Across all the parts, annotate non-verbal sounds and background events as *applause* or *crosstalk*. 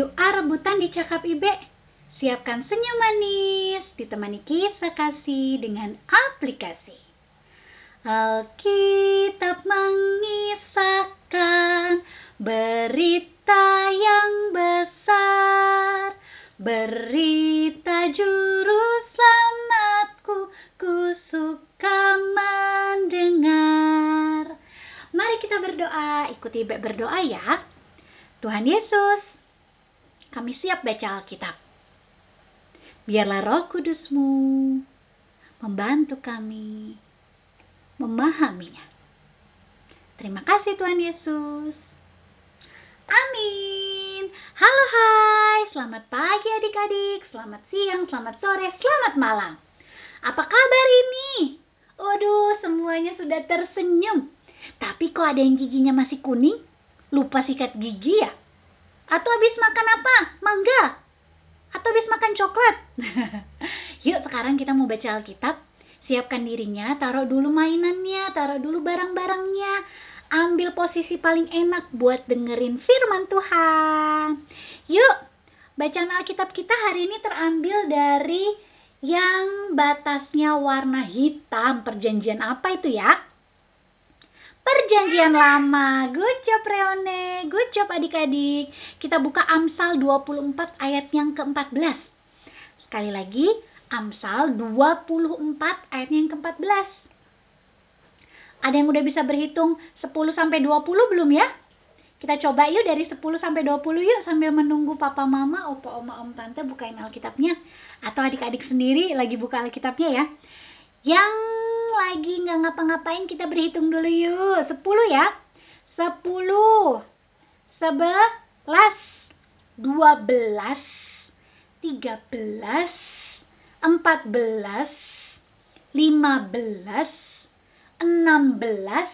Ah rebutan di cakap Ibe. Siapkan senyum manis, ditemani kisah kasih dengan aplikasi. Alkitab mengisahkan berita yang besar, berita juru selamatku, ku suka mendengar. Mari kita berdoa, ikuti Ibe berdoa ya. Tuhan Yesus, kami siap baca Alkitab. Biarlah roh kudusmu membantu kami memahaminya. Terima kasih Tuhan Yesus. Amin. Halo hai, selamat pagi adik-adik, selamat siang, selamat sore, selamat malam. Apa kabar ini? Waduh, semuanya sudah tersenyum. Tapi kok ada yang giginya masih kuning? Lupa sikat gigi ya? Atau habis makan apa? Mangga? Atau habis makan coklat? *laughs* Yuk sekarang kita mau baca Alkitab. Siapkan dirinya, taruh dulu mainannya, taruh dulu barang-barangnya. Ambil posisi paling enak buat dengerin firman Tuhan. Yuk, bacaan Alkitab kita hari ini terambil dari yang batasnya warna hitam. Perjanjian apa itu ya? Perjanjian lama. Good job Reone. Good job adik-adik. Kita buka Amsal 24 ayat yang ke-14. Sekali lagi, Amsal 24 ayat yang ke-14. Ada yang udah bisa berhitung 10 sampai 20 belum ya? Kita coba yuk dari 10 sampai 20 yuk sambil menunggu papa mama, opa oma om tante bukain Alkitabnya atau adik-adik sendiri lagi buka Alkitabnya ya. Yang lagi nggak ngapa-ngapain kita berhitung dulu yuk. 10 ya. 10 11 12 13 14 15 16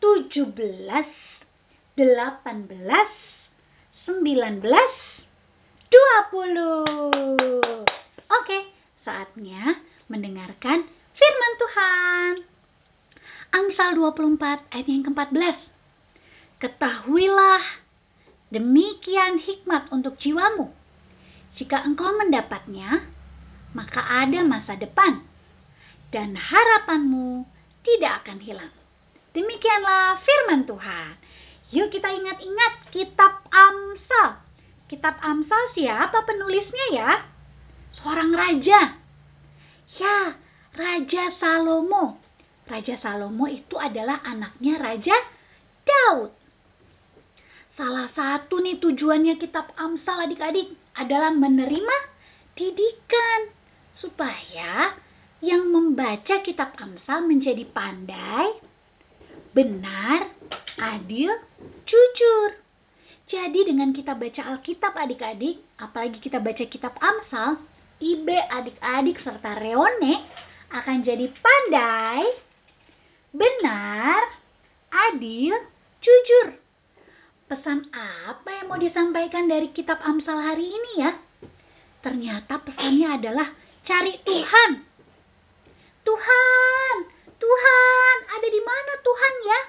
17 18 19 20 Oke, saatnya mendengarkan firman Tuhan. Amsal 24 ayat yang ke-14. Ketahuilah demikian hikmat untuk jiwamu. Jika engkau mendapatnya, maka ada masa depan dan harapanmu tidak akan hilang. Demikianlah firman Tuhan. Yuk kita ingat-ingat kitab Amsal. Kitab Amsal siapa penulisnya ya? Seorang raja Ya, Raja Salomo. Raja Salomo itu adalah anaknya Raja Daud. Salah satu nih tujuannya kitab Amsal adik-adik adalah menerima didikan supaya yang membaca kitab Amsal menjadi pandai, benar, adil, jujur. Jadi dengan kita baca Alkitab adik-adik, apalagi kita baca kitab Amsal, Ibe, adik-adik, serta Reone akan jadi pandai, benar, adil, jujur. Pesan apa yang mau disampaikan dari kitab Amsal hari ini ya? Ternyata pesannya adalah cari Tuhan. Tuhan, Tuhan, ada di mana Tuhan ya?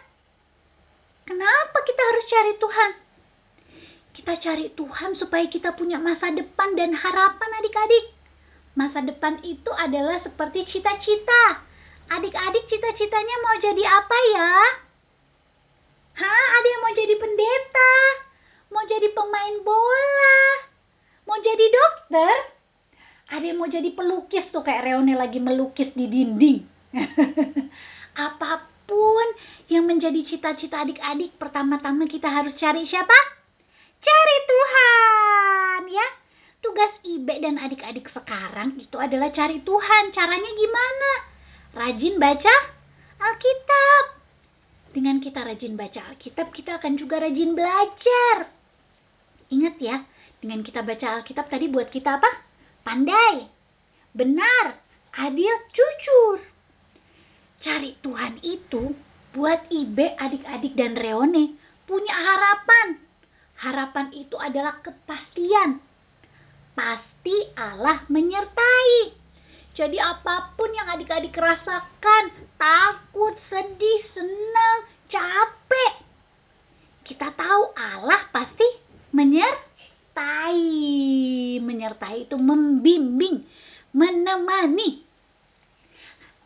Kenapa kita harus cari Tuhan? Kita cari Tuhan supaya kita punya masa depan dan harapan adik-adik. Masa depan itu adalah seperti cita-cita. Adik-adik cita-citanya mau jadi apa ya? Hah, ada yang mau jadi pendeta? Mau jadi pemain bola? Mau jadi dokter? Ada yang mau jadi pelukis tuh kayak Reone lagi melukis di dinding. *laughs* Apa pun yang menjadi cita-cita adik-adik, pertama-tama kita harus cari siapa? Cari Tuhan, ya. Tugas Ibe dan adik-adik sekarang itu adalah cari Tuhan. Caranya gimana? Rajin baca Alkitab. Dengan kita rajin baca Alkitab, kita akan juga rajin belajar. Ingat ya, dengan kita baca Alkitab tadi buat kita apa? Pandai, benar, adil, jujur. Cari Tuhan itu buat Ibe, adik-adik, dan Reone punya harapan. Harapan itu adalah kepastian pasti Allah menyertai. Jadi apa pun yang adik-adik rasakan, takut, sedih, senang, capek, kita tahu Allah pasti menyertai. menyertai, itu membimbing, menemani.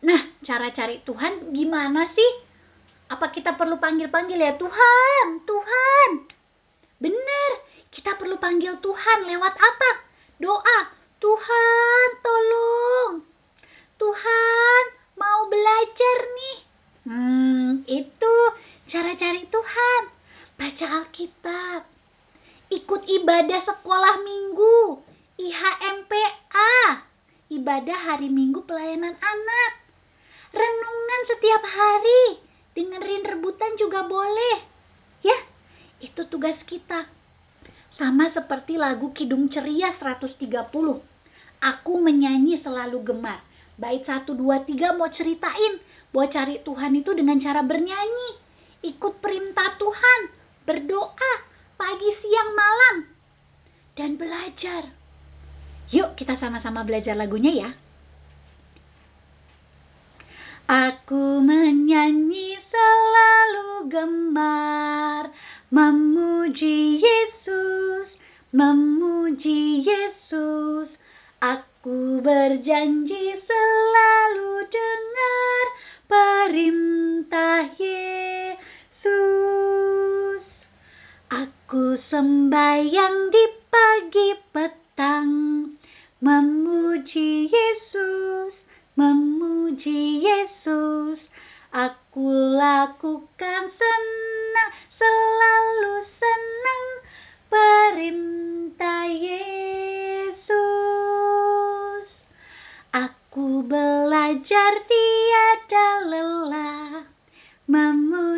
Nah, cara cari Tuhan gimana sih? Apa kita perlu panggil-panggil ya Tuhan, Tuhan? Benar, kita perlu panggil Tuhan lewat apa? Doa, Tuhan tolong. Tuhan mau belajar nih. Hmm, itu cara cari Tuhan. Baca Alkitab. Ikut ibadah sekolah minggu. IHMPA. Ibadah hari minggu pelayanan anak. Renungan setiap hari. Dengerin rebutan juga boleh. Ya, itu tugas kita. Sama seperti lagu Kidung Ceria 130. Aku menyanyi selalu gemar. Bait 1, 2, 3 mau ceritain bahwa cari Tuhan itu dengan cara bernyanyi. Ikut perintah Tuhan. Berdoa pagi, siang, malam. Dan belajar. Yuk kita sama-sama belajar lagunya ya. Aku menyanyi selalu gemar Memuji Yesus, memuji Yesus Aku berjanji selalu dengar perintah Yesus Aku sembahyang di pagi petang Memuji Yesus memuji Yesus. Aku lakukan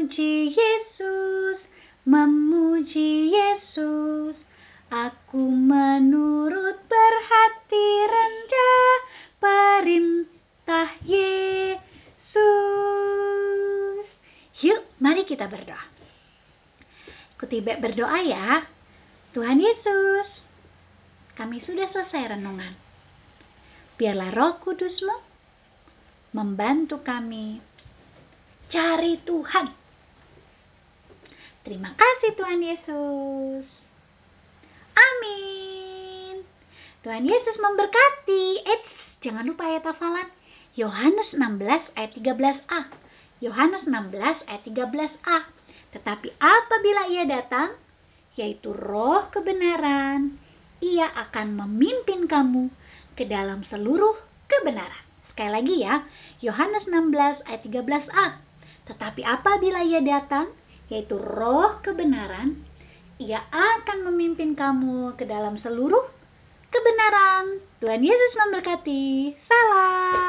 memuji Yesus, memuji Yesus. Aku menurut berhati rendah perintah Yesus. Yuk, mari kita berdoa. Ikuti berdoa ya. Tuhan Yesus, kami sudah selesai renungan. Biarlah roh kudusmu membantu kami cari Tuhan. Terima kasih Tuhan Yesus. Amin. Tuhan Yesus memberkati. Eits, jangan lupa ya tafalan. Yohanes 16 ayat 13a. Yohanes 16 ayat 13a. Tetapi apabila ia datang, yaitu roh kebenaran, ia akan memimpin kamu ke dalam seluruh kebenaran. Sekali lagi ya, Yohanes 16 ayat 13a. Tetapi apabila ia datang, yaitu roh kebenaran, ia akan memimpin kamu ke dalam seluruh kebenaran. Tuhan Yesus memberkati. Salam.